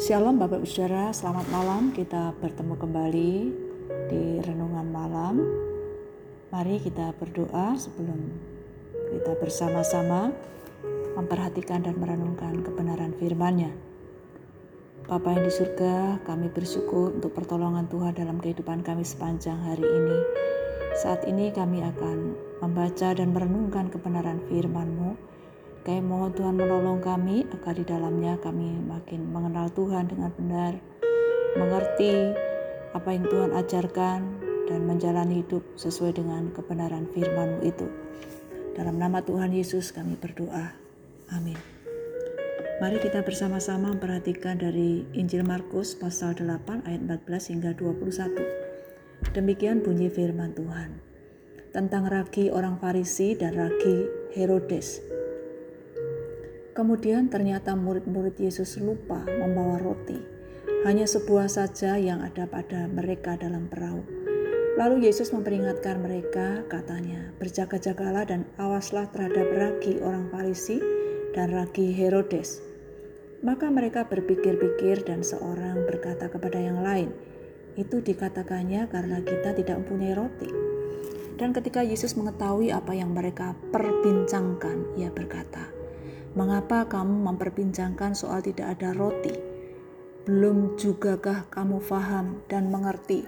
Shalom Bapak Ibu Saudara, selamat malam. Kita bertemu kembali di renungan malam. Mari kita berdoa sebelum kita bersama-sama memperhatikan dan merenungkan kebenaran firman-Nya. Bapa yang di surga, kami bersyukur untuk pertolongan Tuhan dalam kehidupan kami sepanjang hari ini. Saat ini kami akan membaca dan merenungkan kebenaran firman-Mu kami mohon Tuhan menolong kami agar di dalamnya kami makin mengenal Tuhan dengan benar, mengerti apa yang Tuhan ajarkan dan menjalani hidup sesuai dengan kebenaran firman-Mu itu. Dalam nama Tuhan Yesus kami berdoa. Amin. Mari kita bersama-sama memperhatikan dari Injil Markus pasal 8 ayat 14 hingga 21. Demikian bunyi firman Tuhan tentang ragi orang Farisi dan ragi Herodes. Kemudian ternyata murid-murid Yesus lupa membawa roti. Hanya sebuah saja yang ada pada mereka dalam perahu. Lalu Yesus memperingatkan mereka, katanya, berjaga-jagalah dan awaslah terhadap ragi orang Farisi dan ragi Herodes. Maka mereka berpikir-pikir dan seorang berkata kepada yang lain, itu dikatakannya karena kita tidak mempunyai roti. Dan ketika Yesus mengetahui apa yang mereka perbincangkan, ia berkata, Mengapa kamu memperbincangkan soal tidak ada roti? Belum jugakah kamu faham dan mengerti?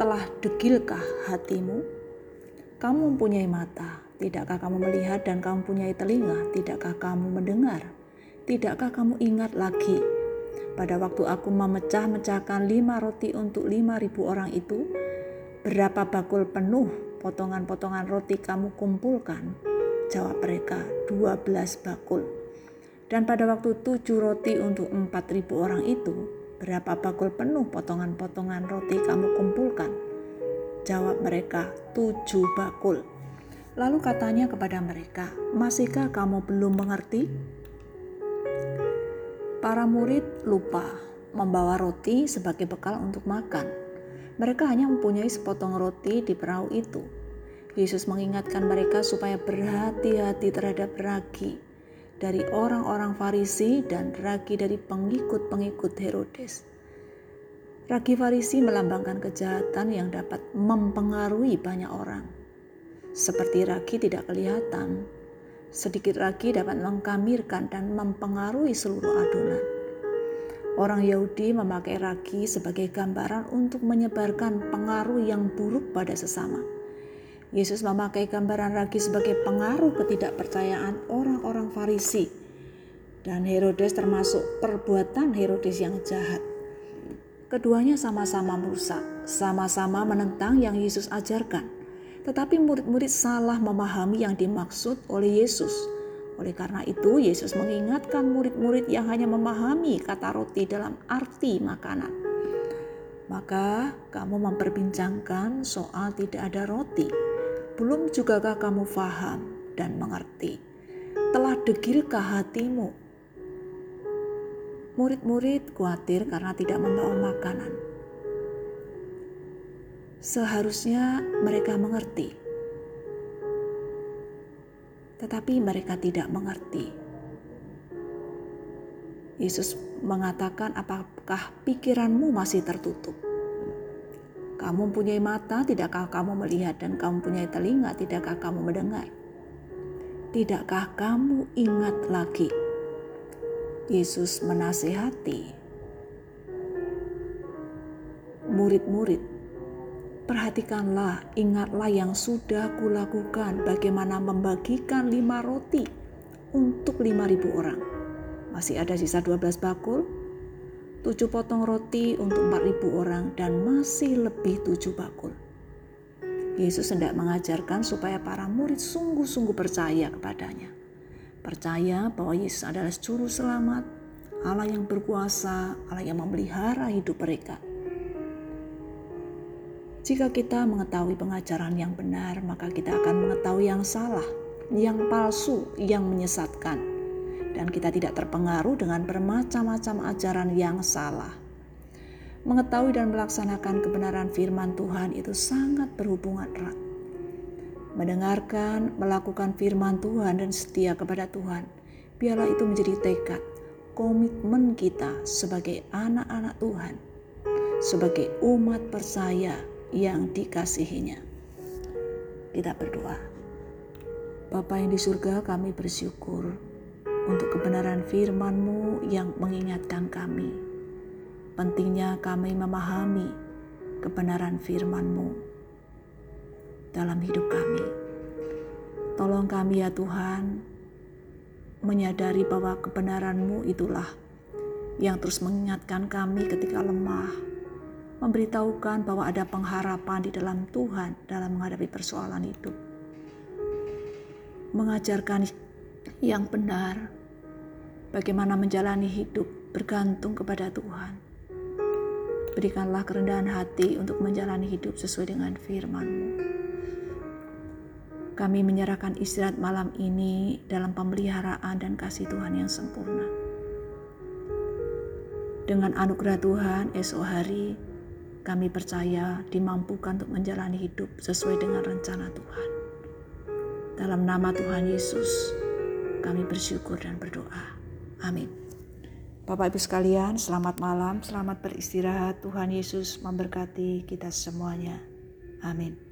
Telah degilkah hatimu? Kamu mempunyai mata, tidakkah kamu melihat dan kamu mempunyai telinga, tidakkah kamu mendengar? Tidakkah kamu ingat lagi pada waktu aku memecah-mecahkan lima roti untuk lima ribu orang itu, berapa bakul penuh potongan-potongan roti kamu kumpulkan? Jawab mereka, 12 bakul. Dan pada waktu tujuh roti untuk empat ribu orang itu, berapa bakul penuh potongan-potongan roti kamu kumpulkan? Jawab mereka, tujuh bakul. Lalu katanya kepada mereka, masihkah kamu belum mengerti? Para murid lupa membawa roti sebagai bekal untuk makan. Mereka hanya mempunyai sepotong roti di perahu itu Yesus mengingatkan mereka supaya berhati-hati terhadap ragi dari orang-orang Farisi dan ragi dari pengikut-pengikut Herodes. Ragi Farisi melambangkan kejahatan yang dapat mempengaruhi banyak orang. Seperti ragi tidak kelihatan, sedikit ragi dapat mengkamirkan dan mempengaruhi seluruh adonan. Orang Yahudi memakai ragi sebagai gambaran untuk menyebarkan pengaruh yang buruk pada sesama Yesus memakai gambaran ragi sebagai pengaruh ketidakpercayaan orang-orang Farisi dan Herodes termasuk perbuatan Herodes yang jahat. Keduanya sama-sama merusak, sama-sama menentang yang Yesus ajarkan. Tetapi murid-murid salah memahami yang dimaksud oleh Yesus. Oleh karena itu, Yesus mengingatkan murid-murid yang hanya memahami kata roti dalam arti makanan. Maka kamu memperbincangkan soal tidak ada roti belum jugakah kamu faham dan mengerti? Telah degilkah hatimu? Murid-murid khawatir karena tidak membawa makanan. Seharusnya mereka mengerti, tetapi mereka tidak mengerti. Yesus mengatakan, "Apakah pikiranmu masih tertutup?" Kamu mempunyai mata, tidakkah kamu melihat dan kamu punya telinga, tidakkah kamu mendengar? Tidakkah kamu ingat lagi? Yesus menasehati murid-murid, perhatikanlah, ingatlah yang sudah kulakukan bagaimana membagikan lima roti untuk lima ribu orang. Masih ada sisa 12 bakul, tujuh potong roti untuk empat ribu orang dan masih lebih tujuh bakul. Yesus hendak mengajarkan supaya para murid sungguh-sungguh percaya kepadanya. Percaya bahwa Yesus adalah juru selamat, Allah yang berkuasa, Allah yang memelihara hidup mereka. Jika kita mengetahui pengajaran yang benar, maka kita akan mengetahui yang salah, yang palsu, yang menyesatkan dan kita tidak terpengaruh dengan bermacam-macam ajaran yang salah. Mengetahui dan melaksanakan kebenaran firman Tuhan itu sangat berhubungan erat. Mendengarkan, melakukan firman Tuhan dan setia kepada Tuhan, biarlah itu menjadi tekad komitmen kita sebagai anak-anak Tuhan, sebagai umat percaya yang dikasihinya. Kita berdoa. Bapa yang di surga kami bersyukur untuk kebenaran firman-Mu yang mengingatkan kami. Pentingnya kami memahami kebenaran firman-Mu dalam hidup kami. Tolong kami ya Tuhan, menyadari bahwa kebenaran-Mu itulah yang terus mengingatkan kami ketika lemah, memberitahukan bahwa ada pengharapan di dalam Tuhan dalam menghadapi persoalan hidup. Mengajarkan yang benar, bagaimana menjalani hidup bergantung kepada Tuhan. Berikanlah kerendahan hati untuk menjalani hidup sesuai dengan firman-Mu. Kami menyerahkan istirahat malam ini dalam pemeliharaan dan kasih Tuhan yang sempurna. Dengan anugerah Tuhan, esok hari kami percaya dimampukan untuk menjalani hidup sesuai dengan rencana Tuhan. Dalam nama Tuhan Yesus, kami bersyukur dan berdoa. Amin. Bapak Ibu sekalian, selamat malam, selamat beristirahat. Tuhan Yesus memberkati kita semuanya. Amin.